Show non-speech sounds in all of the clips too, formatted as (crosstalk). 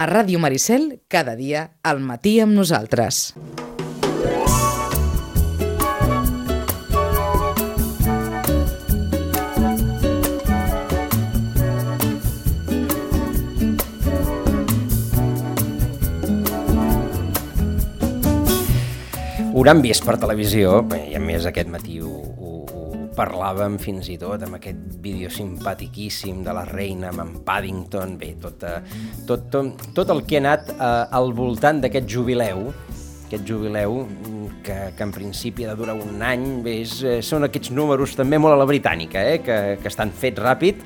A Ràdio Maricel, cada dia, al matí amb nosaltres. Hauran vist per televisió, i a més aquest matí ho parlàvem fins i tot amb aquest vídeo simpatiquíssim de la reina amb Paddington, bé, tot, eh, tot, tot, tot el que ha anat eh, al voltant d'aquest jubileu, aquest jubileu mm, que, que en principi ha de durar un any, bé, és, eh, són aquests números també molt a la britànica, eh, que, que estan fets ràpid,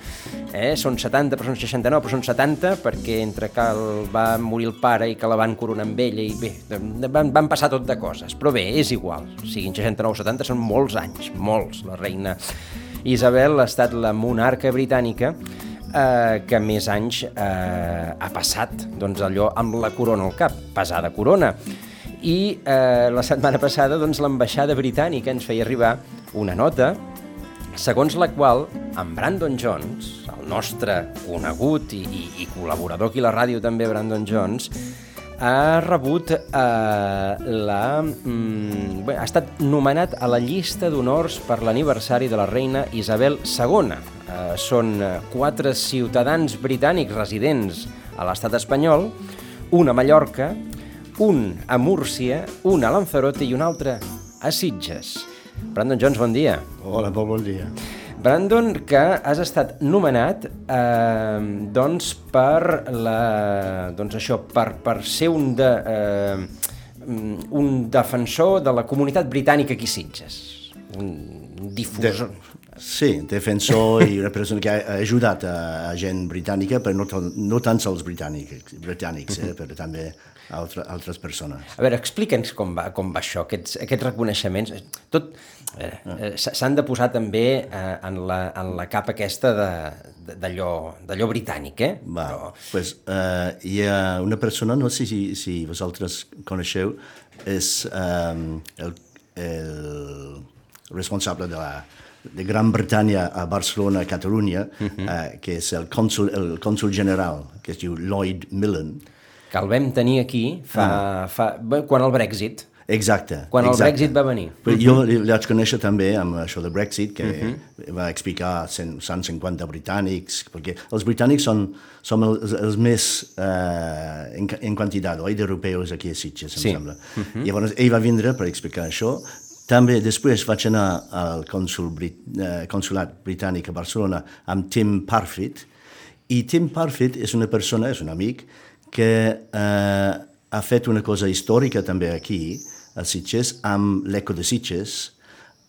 eh, són 70, però són 69, però són 70, perquè entre que el, va morir el pare i que la van coronar amb ella, i bé, van, van passar tot de coses, però bé, és igual, siguin 69 o 70, són molts anys, molts, la reina Isabel ha estat la monarca britànica eh, que més anys eh, ha passat doncs, allò amb la corona al cap, pesada corona. I eh, la setmana passada doncs, l'ambaixada britànica ens feia arribar una nota segons la qual en Brandon Jones, nostre conegut i, i, i col·laborador aquí a la ràdio també, Brandon Jones, ha rebut eh, la... Mm, bé, ha estat nomenat a la llista d'honors per l'aniversari de la reina Isabel II. Eh, són quatre ciutadans britànics residents a l'estat espanyol, una a Mallorca, un a Múrcia, un a Lanzarote i un altre a Sitges. Brandon Jones, bon dia. Hola, molt bon dia. Brandon, que has estat nomenat eh, doncs per la, doncs això, per, per ser un, de, eh, un defensor de la comunitat britànica aquí Sitges. Un difusor. De, sí, defensor i una persona que ha ajudat a, a gent britànica, però no, no tant els britànics, britànics eh, però també altre, altres persones. A veure, explica'ns com va, com va això, aquests, aquests reconeixements. Tot ah. s'han de posar també eh, en, la, en la capa aquesta d'allò britànic, eh? Va, Però... pues, uh, hi ha una persona, no sé si, si vosaltres coneixeu, és um, el, el responsable de la de Gran Bretanya a Barcelona, Catalunya, uh -huh. uh, que és el cònsul, el cònsul general, que es diu Lloyd Millen, que el vam tenir aquí fa, ah. fa, quan el Brexit. Exacte. Quan exacte. el Brexit va venir. Però jo li vaig conèixer també amb això de Brexit, que uh mhm. -huh. va explicar 150 britànics, perquè els britànics són, són els, els més eh, en, en quantitat, oi, d'europeus aquí a Sitges, em sí. sembla. Uh mhm. -huh. Llavors, ell va vindre per explicar això. També després vaig anar al consul Brit eh, consulat britànic a Barcelona amb Tim Parfit, i Tim Parfit és una persona, és un amic, que eh, ha fet una cosa històrica també aquí, a Sitges, amb l'Eco de Sitges,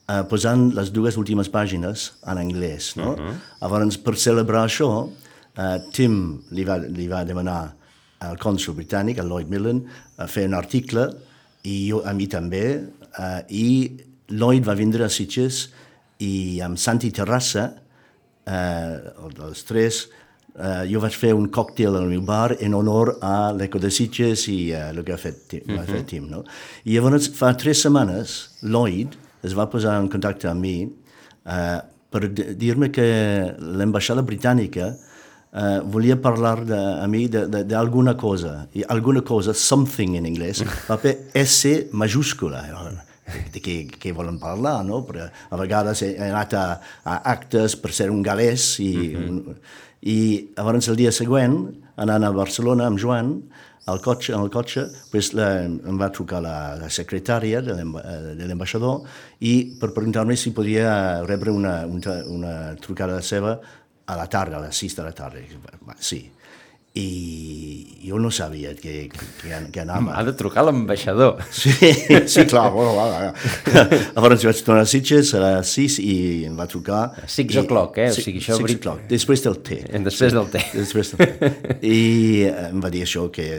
eh, posant les dues últimes pàgines en anglès. No? Uh -huh. Llavors, per celebrar això, eh, Tim li va, li va demanar al cònsul britànic, al Lloyd Millen, a fer un article, i jo, a mi també, eh, i Lloyd va vindre a Sitges i amb Santi Terrassa, eh, els tres, Uh, jo vaig fer un còctel al meu bar en honor a l'Eco de Sitges i uh, el que ha fet, uh -huh. fet Tim. No? I llavors, fa tres setmanes, Lloyd es va posar en contacte amb mi uh, per dir-me que l'ambaixada britànica uh, volia parlar de, a mi d'alguna cosa, i alguna cosa, something en anglès, (laughs) paper S majúscula. de què, què volen parlar, no? Però a vegades he anat a, a actes per ser un galès i... Uh -huh. un, i llavors el dia següent, anant a Barcelona amb Joan, al cotxe, en el cotxe, pues, la, em va trucar la, la secretària de l'ambaixador i per preguntar-me si podia rebre una, una, una trucada seva a la tarda, a les 6 de la tarda. Sí i jo no sabia que, que, que anava. Ha de trucar l'ambaixador. Sí, sí, clar. Bueno, va, va. Llavors vaig tornar a Sitges a les 6 i em va trucar. 6 o'clock, eh? O sigui, això... 6 o'clock, després del té. I després del té. Després del té. (laughs) I em va dir això, que,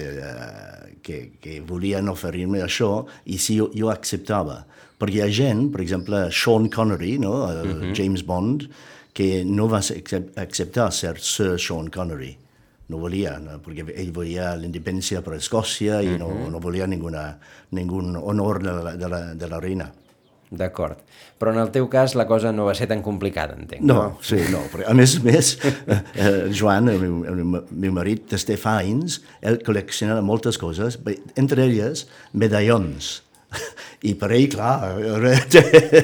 que, que volien oferir-me això i si jo, jo acceptava. Perquè hi ha gent, per exemple, Sean Connery, no? el uh mhm. -huh. James Bond, que no va acceptar ser Sir Sean Connery no volia, no? perquè ell volia l'independència per Escòcia i uh -huh. no, no volia ninguna, ningun honor de la, de la, de la reina. D'acord. Però en el teu cas la cosa no va ser tan complicada, entenc. No, sí, no. Però a més a més, eh, eh, Joan, el meu, el meu marit, des de fa anys, ell col·lecciona moltes coses, entre elles medallons. I per ell, clar,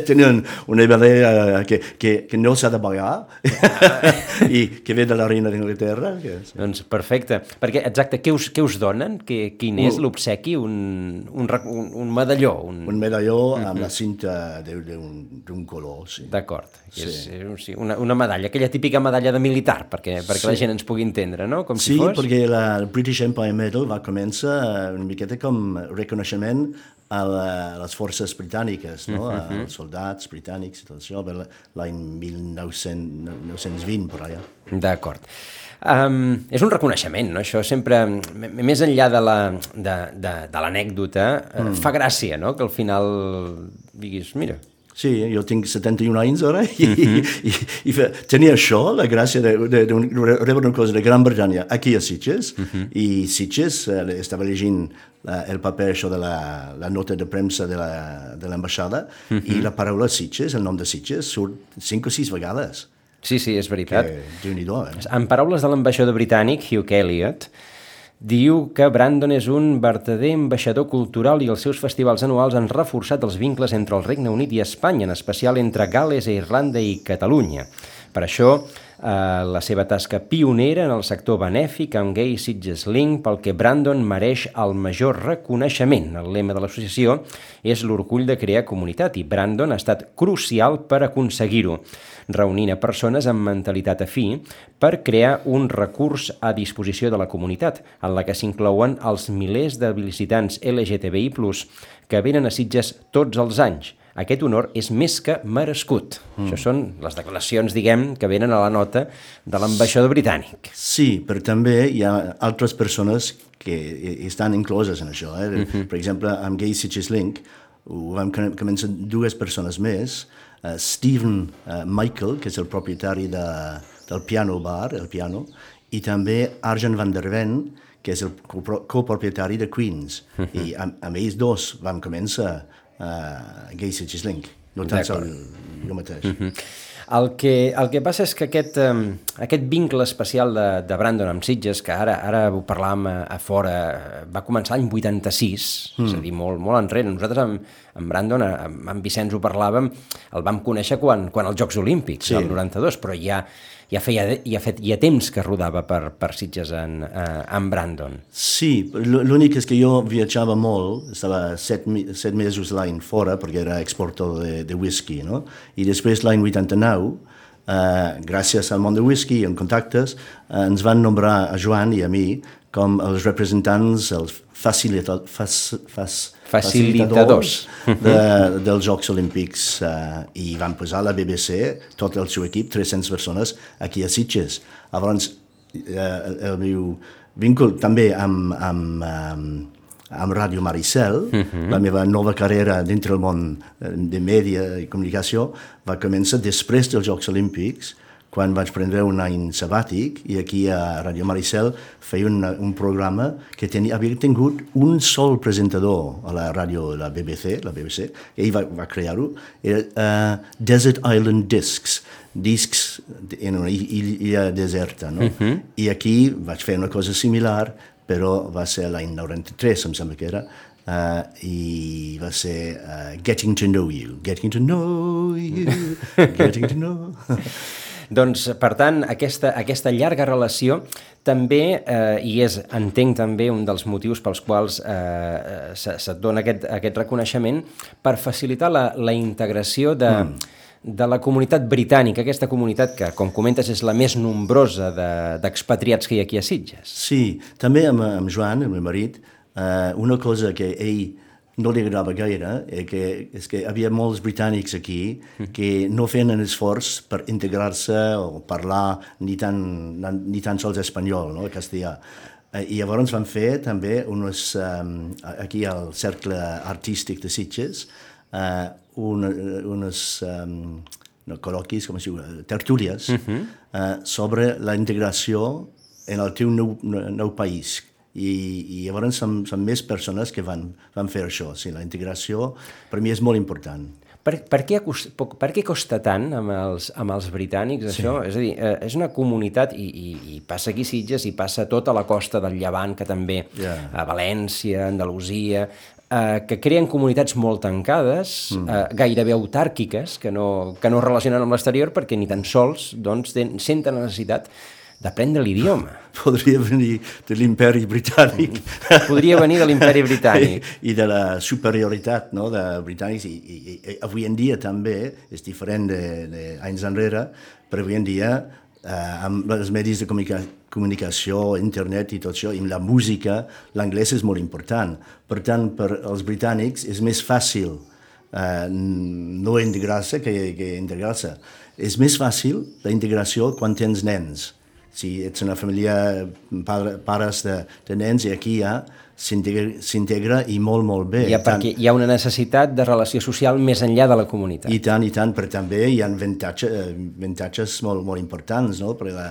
tenien una idea que, que, que no s'ha de pagar (laughs) i que ve de la reina d'Anglaterra. Que... Doncs perfecte. Perquè, exacte, què us, què us donen? Que, quin és l'obsequi? Un, un, un, un medalló? Un, un medalló amb la cinta d'un color, sí. D'acord. Sí. És, sí, una, una medalla, aquella típica medalla de militar, perquè, perquè sí. la gent ens pugui entendre, no? Com sí, si fos... perquè la British Empire Medal va començar una miqueta com reconeixement a, la, a les forces britàniques, no? Uh -huh. als soldats britànics i tot això, l'any 1920, per allà. D'acord. Um, és un reconeixement, no? Això sempre, més enllà de l'anècdota, la, de, de mm. fa gràcia, no?, que al final diguis, mira, Sí, jo tinc 71 anys ara i, mm -hmm. i, i, i tenia això, la gràcia de, de, de, de rebre una cosa de Gran Bretanya aquí a Sitges mm -hmm. i Sitges eh, estava llegint la, el paper això de la, la nota de premsa de l'ambaixada mm -hmm. i la paraula Sitges, el nom de Sitges, surt 5 o 6 vegades. Sí, sí, és veritat. Que, eh? En paraules de l'ambaixador britànic, Hugh Elliot, Diu que Brandon és un verdader ambaixador cultural i els seus festivals anuals han reforçat els vincles entre el Regne Unit i Espanya, en especial entre Gales, Irlanda i Catalunya. Per això, eh, la seva tasca pionera en el sector benèfic amb Gay Sitges Link, pel que Brandon mereix el major reconeixement. El lema de l'associació és l'orgull de crear comunitat i Brandon ha estat crucial per aconseguir-ho reunint a persones amb mentalitat afí per crear un recurs a disposició de la comunitat, en la que s'inclouen els milers de visitants LGTBI+, que venen a Sitges tots els anys. Aquest honor és més que merescut. Mm. Això són les declaracions, diguem, que venen a la nota de l'ambaixador britànic. Sí, però també hi ha altres persones que estan incloses en això. Eh? Mm -hmm. Per exemple, amb Gay Sitges Link ho vam començar dues persones més, uh, Stephen uh, Michael, que és el propietari de, del Piano Bar, el piano, i també Arjen van der Ven, que és el copropietari de Queens. Uh -huh. I amb, amb ells dos vam començar uh, Gay Cities Link, no tant sol jo mateix. Uh -huh. El que, el que passa és que aquest, um, aquest vincle especial de, de Brandon amb Sitges, que ara ara ho parlàvem a, a fora, va començar l'any 86, mm. és a dir, molt, molt enrere. Nosaltres amb, amb Brandon, amb, amb Vicenç ho parlàvem, el vam conèixer quan, quan els Jocs Olímpics, sí. el 92, però ja, ja feia, ja fet, ja temps que rodava per, per Sitges en, eh, en Brandon. Sí, l'únic és que jo viatjava molt, estava set, set mesos l'any fora perquè era exportor de, de whisky, no? I després l'any 89, eh, gràcies al món de whisky i en contactes, eh, ens van nombrar a Joan i a mi com els representants, els facilitadors, fas, fas, facilitadors de, dels Jocs Olímpics uh, i van posar la BBC, tot el seu equip, 300 persones, aquí a Sitges. Llavors, uh, el meu vincul també amb, amb, amb, amb Ràdio Maricel, uh -huh. la meva nova carrera dintre el món de mèdia i comunicació va començar després dels Jocs Olímpics, quan vaig prendre un any sabàtic i aquí a Radio Maricel feia un, un programa que tenia, havia tingut un sol presentador a la ràdio, la BBC, la BBC, ell va, va crear-ho, era uh, Desert Island Discs, discs en una illa deserta, no? Uh mhm. -huh. I aquí vaig fer una cosa similar, però va ser l'any 93, em sembla que era, Uh, i va ser uh, Getting to Know You. Getting to Know You. (laughs) Getting to Know. (laughs) Doncs, per tant, aquesta, aquesta llarga relació també, eh, i és, entenc també, un dels motius pels quals eh, se't dona aquest, aquest reconeixement, per facilitar la, la integració de, mm. de la comunitat britànica, aquesta comunitat que, com comentes, és la més nombrosa d'expatriats de, que hi ha aquí a Sitges. Sí, també amb, amb Joan, el meu marit, eh, una cosa que ell no li agradava gaire, eh, que, és que hi havia molts britànics aquí que no feien esforç per integrar-se o parlar ni tan, ni tan sols espanyol, no? castellà. Eh, I llavors van fer també unes, um, aquí al Cercle Artístic de Sitges, uh, una, unes um, no, col·loquis, com es diu, tertúlies, uh -huh. uh, sobre la integració en el teu nou, nou país, i, i llavors som, som més persones que van, van fer això. Sí, la integració per mi és molt important. Per, per, què, per què costa tant amb els, amb els britànics això? Sí. És a dir, eh, és una comunitat, i, i, i passa aquí Sitges, i passa tota la costa del Llevant, que també, yeah. a València, Andalusia, eh, que creen comunitats molt tancades, mm. eh, gairebé autàrquiques, que no, que no es relacionen amb l'exterior perquè ni tan sols doncs, ten, senten la necessitat d'aprendre l'idioma. (laughs) Podria venir de l'imperi britànic. (laughs) Podria venir de l'imperi (laughs) britànic. I, I de la superioritat no, de britànics. I, i, i avui en dia també és diferent d'anys enrere, però avui en dia eh, amb els medis de comunica comunicació, internet i tot això, i la música, l'anglès és molt important. Per tant, per als britànics és més fàcil eh, no integrar-se que, que integrar-se. És més fàcil la integració quan tens nens si ets una família, pare, pares de, de nens, i aquí ja s'integra i molt, molt bé. Ja, perquè tant, hi ha una necessitat de relació social més enllà de la comunitat. I tant, i tant, però també hi ha avantatge, avantatges molt, molt importants, no? perquè la,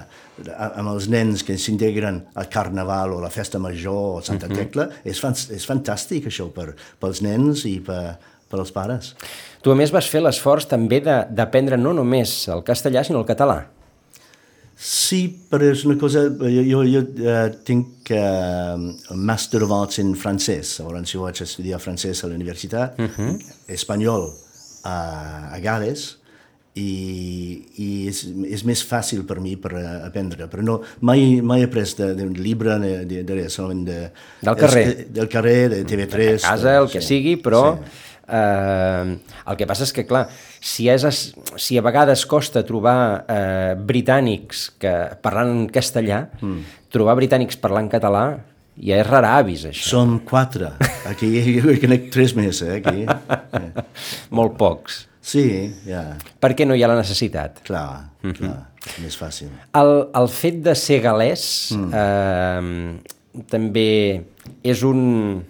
amb els nens que s'integren al Carnaval o la Festa Major o Santa uh mhm. -huh. Tecla, és, fan, és fantàstic això per, pels nens i per, per als pares. Tu a més vas fer l'esforç també d'aprendre no només el castellà, sinó el català. Sí, però és una cosa... Jo, jo, jo uh, tinc uh, un Master of Arts en francès. Llavors jo vaig estudiar francès a la universitat, uh mhm. -huh. espanyol a, a Gales, i, i és, és més fàcil per mi per aprendre, però no, mai, mai he pres d'un llibre de, de, de, solament de, del carrer, de, del carrer, de TV3... A casa, el que sí, sigui, però... Sí Eh, el que passa és que, clar, si, és, si a vegades costa trobar eh, britànics que parlant en castellà, mm. trobar britànics parlant català ja és rara avis, això. Som quatre. Aquí jo conec tres més, eh, aquí. Yeah. (laughs) Molt pocs. Sí, ja. Per què no hi ha la necessitat? Clar, mm -hmm. clar, més fàcil. El, el fet de ser galès mm. eh, també és un...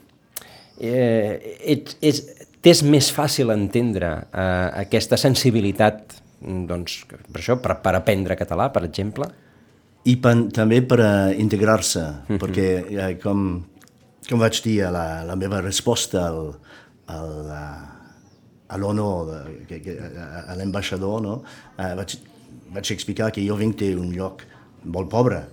Eh, és, és, t'és més fàcil entendre eh, aquesta sensibilitat doncs, per això, per, per aprendre català, per exemple? I per, també per uh, integrar-se, mhm. -huh. perquè eh, com, com vaig dir a la, la meva resposta al, al, a l'ONU, a l'ambaixador, no? uh, vaig, vaig explicar que jo vinc d'un lloc molt pobre,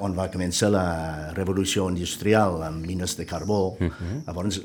on va començar la revolució industrial amb mines de carbó. Uh -huh. Llavors,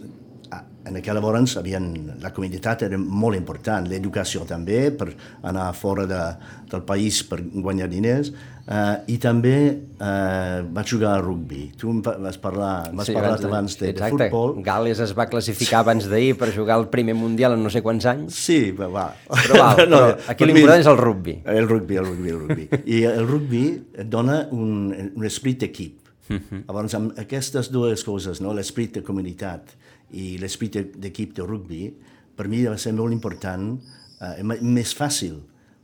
en aquella llavors havien, la comunitat era molt important, l'educació també, per anar fora de, del país per guanyar diners, uh, i també uh, vaig jugar a rugby. Tu vas parlar, vas sí, parlar abans, abans de, de futbol. Gales es va classificar abans d'ahir per jugar el primer mundial en no sé quants anys. Sí, va. va. Però, val, (laughs) no, però aquí l'important és el rugby. El rugby, el rugby, el rugby. I el rugby et dona un, un esprit d'equip. Uh -huh. Llavors, amb aquestes dues coses, no? l'esperit de comunitat i l'esperit d'equip de rugby, per mi va ser molt important, eh, més fàcil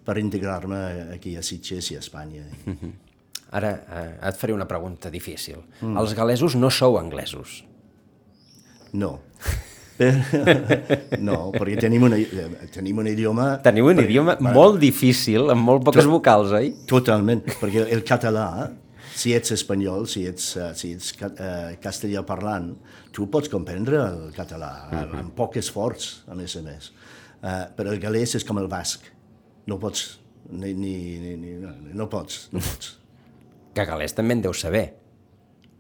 per integrar-me aquí a Sitges i a Espanya. Mm (laughs) -hmm. Ara eh, et faré una pregunta difícil. Mm. Els galesos no sou anglesos? No. (laughs) no, perquè tenim, una, tenim un idioma... Tenim un perquè, idioma molt difícil, amb molt poques vocals, oi? Totalment, perquè el català si ets espanyol, si ets, uh, si ets uh, castellà parlant, tu pots comprendre el català uh -huh. amb poc esforç, a més a més. Uh, però el galès és com el basc. No pots, ni, ni, ni, ni no pots, no pots. (laughs) Que galès també en deu saber.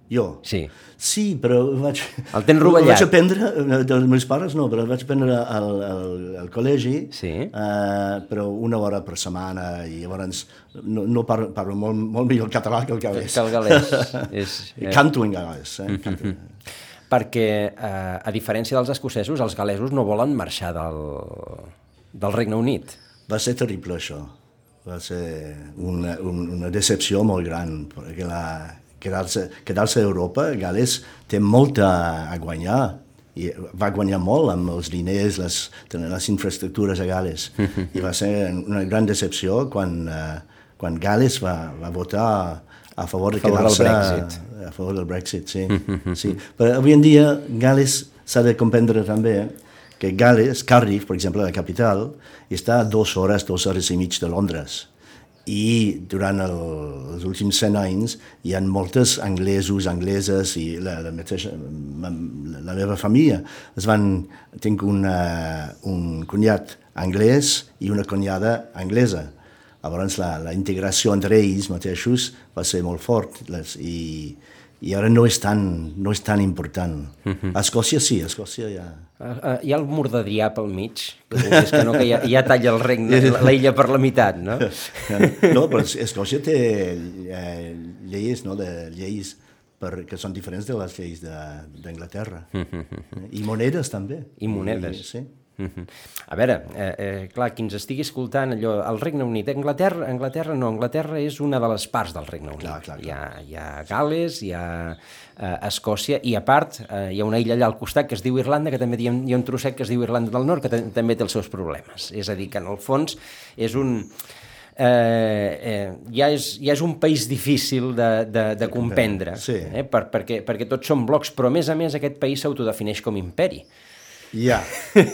Jo? Sí. Sí, però vaig... El tens rovellat? Vaig aprendre, eh, dels meus pares no, però vaig aprendre al, al, al col·legi, sí. uh, però una hora per setmana, i llavors no, no parlo, parlo molt, molt millor el català que el galès. Que el galès. (laughs) és, eh... Canto en galès. Eh? Mm -hmm. Perquè, eh, a diferència dels escocesos, els galesos no volen marxar del, del Regne Unit. Va ser terrible, això. Va ser una, una decepció molt gran, perquè la, quedar-se quedar, a Europa, Gales té molt a, a guanyar i va guanyar molt amb els diners, les, les infraestructures a Gales. (laughs) I va ser una gran decepció quan, uh, quan Gales va, va votar a favor de quedar-se a, a favor del Brexit. Sí, (laughs) sí. Però avui en dia Gales s'ha de comprendre també que Gales, Cardiff, per exemple, la capital, està a dues hores, dues hores i mig de Londres i durant el, els últims 100 anys hi ha moltes anglesos, angleses i la, la, mateixa, la, la meva família es van... Tinc una, un cunyat anglès i una conyada anglesa. Llavors la, la integració entre ells mateixos va ser molt fort les, i, i ara no és tan, no és tan important. Uh -huh. A Escòcia sí, a Escòcia ja... Uh, uh, hi ha el mur d'Adrià pel mig, que, que, no, que ja, ja talla el regne, la illa per la meitat, no? (laughs) no, però Escòcia té eh, lleis, no?, de lleis per, que són diferents de les lleis d'Anglaterra. Uh -huh. I monedes també. I monedes. I, sí. Uh -huh. A veure, eh, eh, clar, qui ens estigui escoltant allò, el Regne Unit, Anglaterra, Anglaterra no, Anglaterra és una de les parts del Regne Unit. Clar, clar, clar. Hi, ha, hi ha Gales, hi ha eh, Escòcia, i a part eh, hi ha una illa allà al costat que es diu Irlanda, que també hi ha, hi ha un trosset que es diu Irlanda del Nord, que també té els seus problemes. És a dir, que en el fons és un... Eh, eh, ja, és, ja és un país difícil de, de, de comprendre, Sí. eh, per, perquè, perquè tots són blocs, però a més a més aquest país s'autodefineix com imperi. Ja,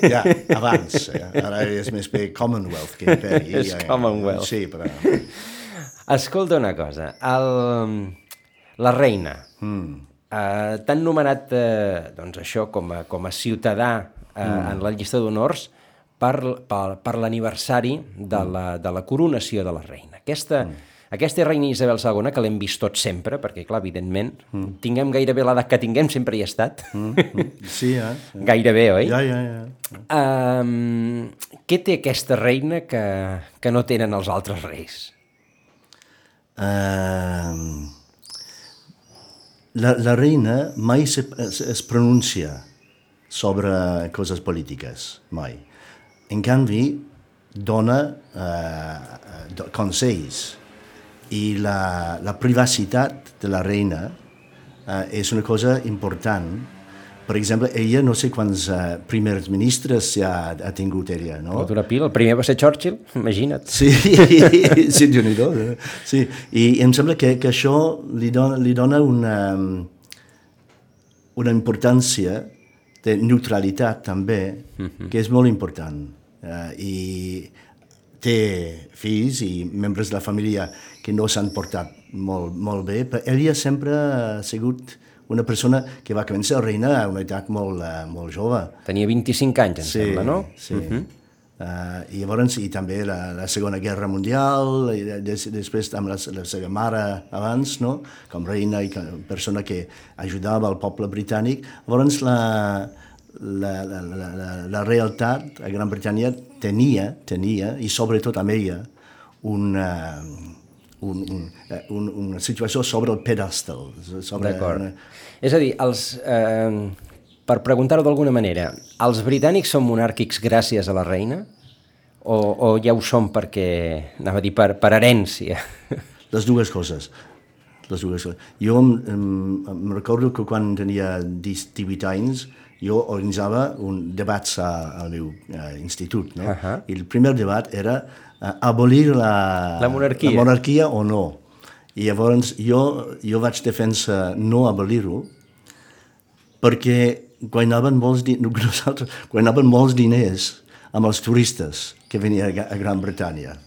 ja, abans. Eh? Ara és més bé Commonwealth que Imperi. És ja, ja. Commonwealth. Sí, però... Escolta una cosa, el, la reina, mm. eh, t'han nomenat eh, doncs això com a, com a ciutadà eh, mm. en la llista d'honors per, per, per l'aniversari de, la, de la coronació de la reina. Aquesta, mm. Aquesta reina Isabel II, que l'hem vist tots sempre, perquè, clar, evidentment, mm. tinguem gairebé l'edat que tinguem, sempre hi ha estat. Mm. Sí, eh? (laughs) Gairebé, oi? Ja, ja, ja. Um, què té aquesta reina que, que no tenen els altres reis? Uh, la, la reina mai se, es, es pronuncia sobre coses polítiques, mai. En canvi, dona uh, consells i la, la privacitat de la reina uh, és una cosa important per exemple, ella no sé quants uh, primers ministres ha, ha tingut ella, no? Fotre pila. El primer va ser Churchill, (laughs) imagina't. Sí, (laughs) sí, déu nhi sí. I em sembla que, que això li dona, li dona una, una importància de neutralitat també, -huh. que és molt important. Uh, I té fills i membres de la família que no s'han portat molt, molt bé, però ella sempre ha sigut una persona que va començar a reina a una edat molt, uh, molt jove. Tenia 25 anys, em sí, sembla, no? Sí, uh -huh. Uh, I llavors, i també la, la Segona Guerra Mundial, i des, després amb la, la seva mare abans, no? com reina i com persona que ajudava el poble britànic. Llavors, la, la, la, la, la, la realitat a Gran Bretanya tenia, tenia, i sobretot amb ella, una, un, un, un, una situació sobre el pedestal. Sobre D'acord. una- És a dir, els, eh, per preguntar-ho d'alguna manera, els britànics són monàrquics gràcies a la reina? O, o ja ho són perquè, anava a dir, per, per herència? (laughs) Les dues coses. Les dues coses. Jo em, em, recordo que quan tenia 18 anys jo organitzava un debats a, al meu uh, institut, no? Ahà. I el primer debat era uh, abolir la, La monarquia. la monarquia o no. I llavors jo, jo vaig defensar no abolir-ho perquè guanyaven molts, (laughs) nosaltres guanyaven molts diners amb els turistes que venien a Gran Bretanya.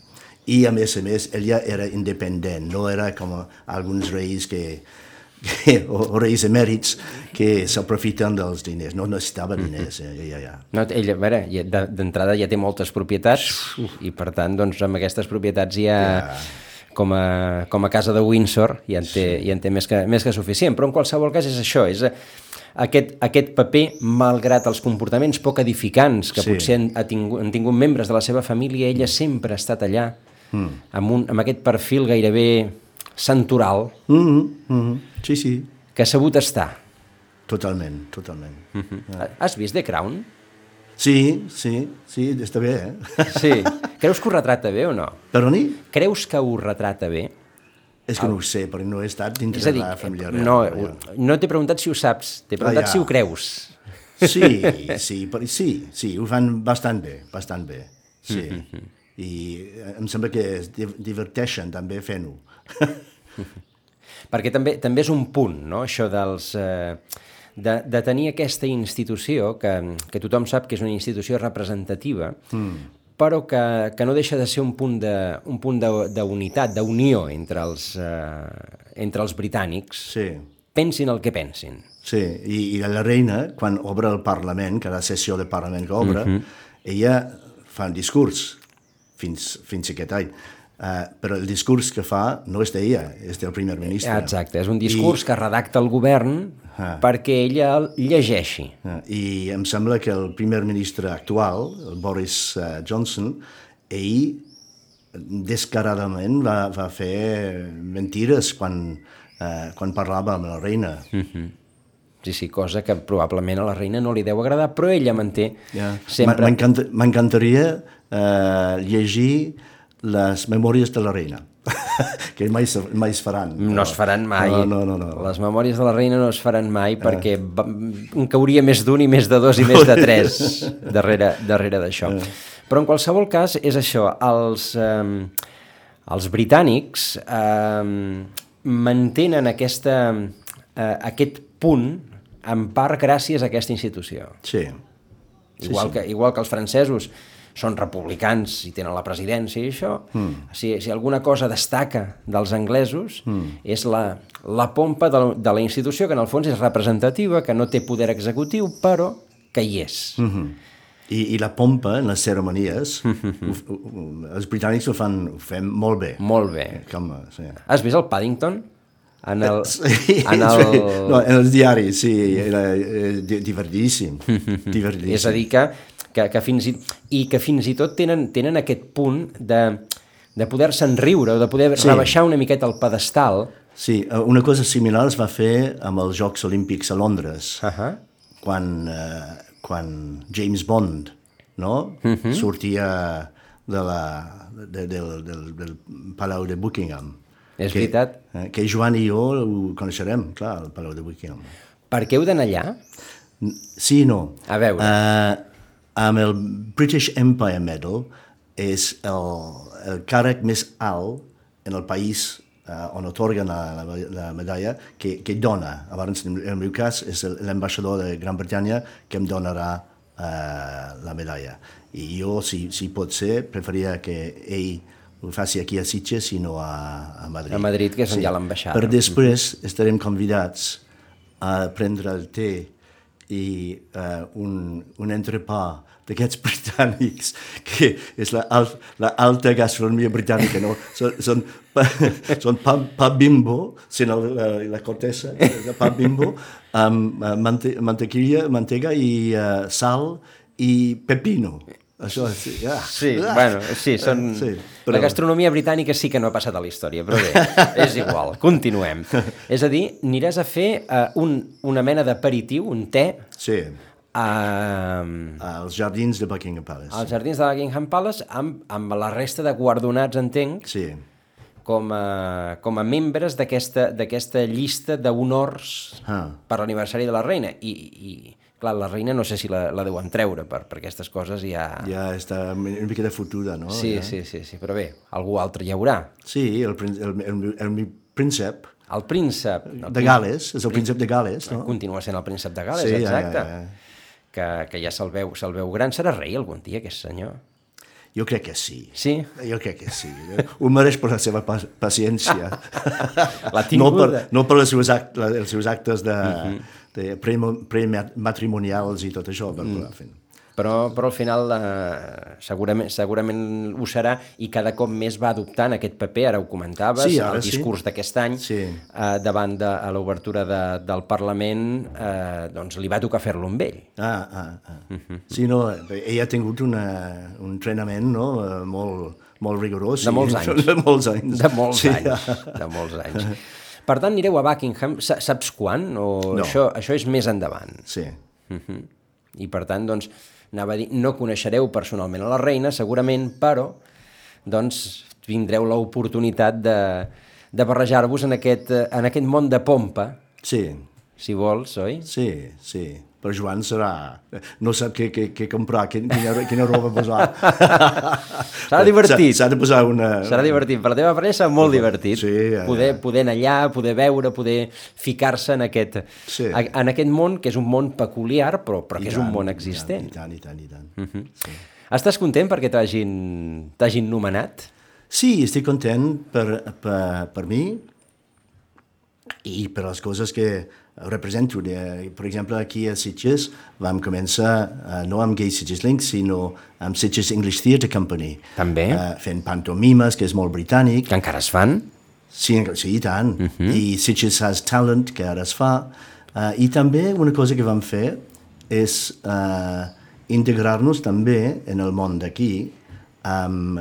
I, a més a més, ella era independent, no era com alguns reis que (laughs) o, o reis emèrits que s'aprofiten dels diners. No necessitava diners, eh, ella ja. No, ella, a veure, ja- de- d'entrada ja té moltes propietats i per tant, doncs, amb aquestes propietats ja, com, a, com a casa de Windsor ja en té, ja en té més, que, més que suficient. Però en qualsevol cas és això, és eh, aquest, aquest paper, malgrat els comportaments poc edificants que Sí. potser han, ha tingut, han tingut membres de la seva família, ella sempre ha estat allà, mm. amb, un, amb aquest perfil gairebé santoral, Mm -hmm, mm -hmm. Sí, sí, que ha sabut estar. totalment, totalment. Mm -hmm. Has vist The Crown? Sí, sí, sí, està bé, eh? Sí. Creus que ho retrata bé o no? Perdoni? Creus que ho retrata bé? És que no ho sé, perquè no he estat dintre dir, de la família real. no, no t'he preguntat si ho saps, t'he preguntat Ah, ja. si ho creus. Sí, sí, però sí, sí, ho fan bastant bé, bastant bé, sí. I eh, em sembla que es div- diverteixen també fent-ho. Perquè també també és un punt, no?, això dels... Eh, de, de tenir aquesta institució, que, que tothom sap que és una institució representativa, mm. però que, que no deixa de ser un punt de, un punt de, d'unitat, d'unió entre els, eh, entre els britànics, Sí, pensin el que pensin. sí, i, i la reina, quan obre el Parlament, cada sessió del Parlament que obre, ella fa un discurs fins, fins aquest any. Uh, però el discurs que fa no és d'ella, és del primer ministre. Exacte, és un discurs I... que redacta el govern ah. perquè ella el llegeixi. Uh, I em sembla que el primer ministre actual, el Boris uh, Johnson, ell descaradament va, va fer mentires quan, uh, quan parlava amb la reina. Mm -hmm. Sí, sí, cosa que probablement a la reina no li deu agradar, però ella manté yeah. sempre... M'encantaria uh, llegir les memòries de la reina, (laughs) que mai, mai es faran. No es faran mai. No, no, no, no. Les memòries de la reina no es faran mai eh. perquè en cauria més d'un i més de dos i més de tres (laughs) darrere darrere d'això. Eh. Però en qualsevol cas és això, els, eh, els britànics eh, mantenen aquesta, eh, aquest punt en part gràcies a aquesta institució. Sí. Igual, sí, sí. Que, igual que els francesos són republicans i tenen la presidència i això, mm. si, si alguna cosa destaca dels anglesos mm. és la, la pompa de, de la institució, que en el fons és representativa, que no té poder executiu, però que hi és. Mm -hmm. I, I la pompa en les ceremonies, (laughs) mm -hmm. els britànics ho fan, ho fan molt bé. Molt bé. Com, sí. Has vist el Paddington? En el, sí, en (laughs) el... No, en els diaris, sí, era eh, divertidíssim, (laughs) divertidíssim. És a dir que que, que fins i, i que fins i tot tenen, tenen aquest punt de, de poder-se'n riure o de poder sí. rebaixar una miqueta el pedestal. Sí, eh, una cosa similar es va fer amb els Jocs Olímpics a Londres, uh -huh. quan, eh, quan James Bond no? uh mhm. -huh. sortia de la, de, del, del, del Palau de Buckingham. És que, veritat. Eh, que Joan i jo ho coneixerem, clar, el Palau de Buckingham. Per què heu d'anar allà? Sí no. A veure. Uh, amb el British Empire Medal és el, el càrrec més alt en el país uh, on otorguen la, la, la medalla que, que dona. Abans, en el meu cas, és l'ambaixador de Gran Bretanya que em donarà uh, la medalla. I jo, si, si pot ser, preferia que ell ho faci aquí a Sitges i no a, a Madrid. A Madrid, que és on sí. hi ha l'ambaixada. Per després estarem convidats a prendre el té i uh, un, un entrepà d'aquests (laughs) britànics, que és la, alt, la alta gastronomia britànica, no? Són, són, pa, (laughs) són pa, pa bimbo, sent la, la cortesa, (laughs) pa bimbo, amb uh, mante, mantequilla, mantega i uh, sal i pepino. Això, sí, ah. sí, (laughs) ah. bueno, sí, són... Sí, però... La gastronomia britànica sí que no ha passat a la història, però bé, (laughs) és igual, continuem. És a dir, aniràs a fer uh, un, una mena d'aperitiu, un te, sí Um, als jardins de Buckingham Palace. Als jardins de Buckingham Palace, amb, amb la resta de guardonats, entenc, sí. com, a, com a membres d'aquesta llista d'honors ah. per l'aniversari de la reina. I, I, clar, la reina no sé si la, la deuen treure per, per aquestes coses ja... Ja està una de fotuda, no? Sí, ja. sí, sí, sí, però bé, algú altre hi haurà. Sí, el, el, el, el, el príncep... El príncep... El de Gales, és el príncep de Gales, no? Continua sent el príncep de Gales, sí, exacte. Ja, ja, ja que, que ja se'l veu, se veu gran. Serà rei algun dia, aquest senyor? Jo crec que sí. Sí? Jo crec que sí. Ho mereix per la seva paciència. (laughs) la. No per, no per els, seus act, els seus actes de, uh mhm. -huh. de prematrimonials i tot això, per mm. fer però, però al final eh, segurament, segurament ho serà i cada cop més va adoptant aquest paper, ara ho comentaves, sí, el discurs sí. d'aquest any sí. eh, davant de a l'obertura de, del Parlament, eh, doncs li va tocar fer-lo amb ell. Ah, ah, ah. Mhm. -huh. Sí, no, ell ha tingut una, un entrenament no, molt, molt rigorós. De molts (laughs) anys. De molts anys. De molts sí. anys. De molts anys. Per tant, anireu a Buckingham, saps quan? O no. això, això és més endavant? Sí. Uh -huh. I per tant, doncs, anava a dir, no coneixereu personalment a la reina, segurament, però doncs tindreu l'oportunitat de, de barrejar-vos en, aquest, en aquest món de pompa. Sí. Si vols, oi? Sí, sí però Joan serà... No sap què, què, què comprar, quina, quina roba posar. (laughs) serà divertit. S'ha de posar una... Serà divertit. Per la teva parella serà molt divertit. Sí, ja, poder, poder anar allà, poder veure, poder ficar-se en, aquest, sí. en aquest món, que és un món peculiar, però, però que I és tant, un món existent. I tant, i tant, i tant. Uh -huh. sí. Estàs content perquè t'hagin nomenat? Sí, estic content per, per, per mi i per les coses que represento. De, per exemple, aquí a Sitges vam començar uh, no amb Gay Sitges Link, sinó amb Sitges English Theatre Company. També. Uh, fent pantomimes, que és molt britànic. Que encara es fan? Sí, sí i tant. Uh -huh. I Sitges Has Talent, que ara es fa. Uh, I també una cosa que vam fer és uh, integrar-nos també en el món d'aquí amb,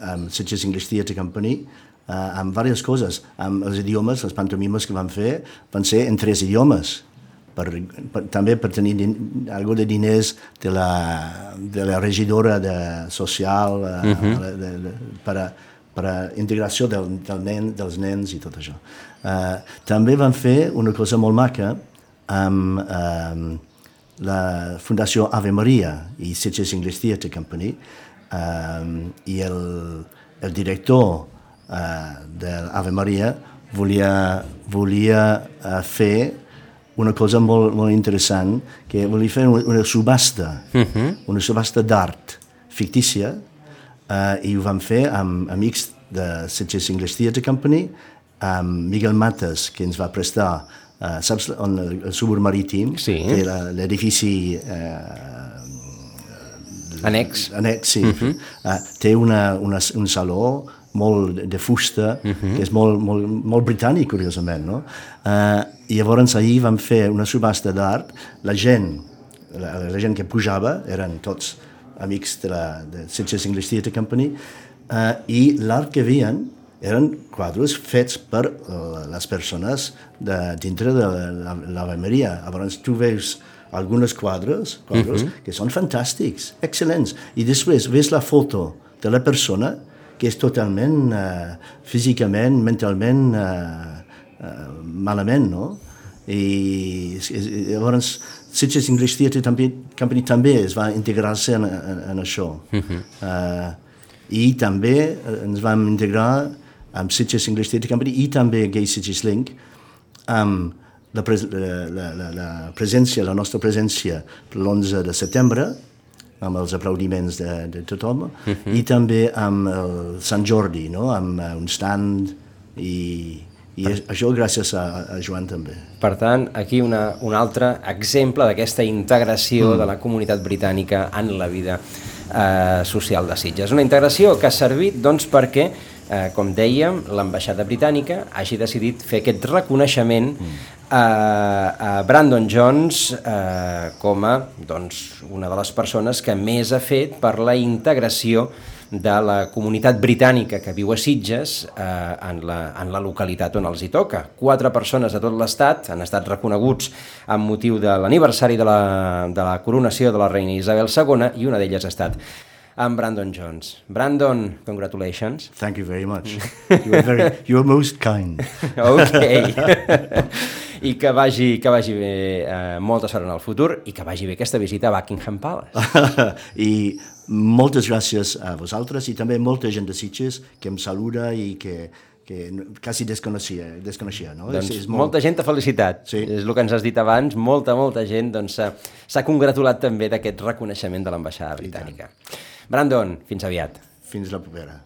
amb Sitges English Theatre Company uh, amb diverses coses, amb els idiomes, les pantomimes que van fer, van ser en tres idiomes, per, per, també per tenir din, algo de diners de la, de la regidora de social uh, uh -huh. de, de, per, a, per a integració del, del nen, dels nens i tot això. Uh, també van fer una cosa molt maca amb uh, la Fundació Ave Maria i Sitges English Theatre Company uh, i el, el director de l'Ave Maria volia, volia uh, fer una cosa molt, molt interessant, que volia fer una, una subhasta, uh -huh. una subhasta d'art fictícia, uh, i ho vam fer amb amics de Sitges English Theatre Company, amb Miguel Mates, que ens va prestar, uh, saps on el, el subur marítim, sí. que era l'edifici uh, Annex. Annex, sí. Uh -huh. uh, té una, una, un saló molt de fusta, uh -huh. que és molt, molt, molt britànic, curiosament, no? Uh, I llavors ahir vam fer una subhasta d'art, la gent, la, la gent que pujava, eren tots amics de la de Sitges English Theatre Company, uh, i l'art que havien eren quadres fets per uh, les persones de, dintre de l'Ave Maria. Llavors tu veus algunes quadres, quadres uh -huh. que són fantàstics, excel·lents, i després ves la foto de la persona que és totalment uh, físicament, mentalment uh, uh, malament, no? I, i llavors Sitges English Theatre també, Company també es va integrar-se en, en, en això. Uh -huh. uh, I també ens vam integrar amb Sitges English Theatre Company i també Gay Sitges Link amb la, pres la, la, la presència, la nostra presència l'11 de setembre, amb els aplaudiments de, de tothom, uh -huh. i també amb el Sant Jordi, no? amb un stand, i, i per... això gràcies a, a Joan també. Per tant, aquí una, un altre exemple d'aquesta integració mm. de la comunitat britànica en la vida eh, social de Sitges. Una integració que ha servit doncs, perquè eh, com dèiem, l'ambaixada britànica hagi decidit fer aquest reconeixement mm a, a Brandon Jones eh, com a doncs, una de les persones que més ha fet per la integració de la comunitat britànica que viu a Sitges eh, en, la, en la localitat on els hi toca. Quatre persones de tot l'estat han estat reconeguts amb motiu de l'aniversari de, la, de la coronació de la reina Isabel II i una d'elles ha estat amb Brandon Jones. Brandon, congratulations. Thank you very much. You are, very, you are most kind. (laughs) okay. (laughs) i que vagi, que vagi bé eh, molta sort en el futur i que vagi bé aquesta visita a Buckingham Palace. (laughs) I moltes gràcies a vosaltres i també molta gent de Sitges que em saluda i que, que quasi desconeixia, desconeixia no? Doncs és, és molt... molta gent t'ha felicitat, sí. és el que ens has dit abans, molta, molta gent doncs, s'ha doncs, congratulat també d'aquest reconeixement de l'ambaixada britànica. Brandon, fins aviat. Fins la propera.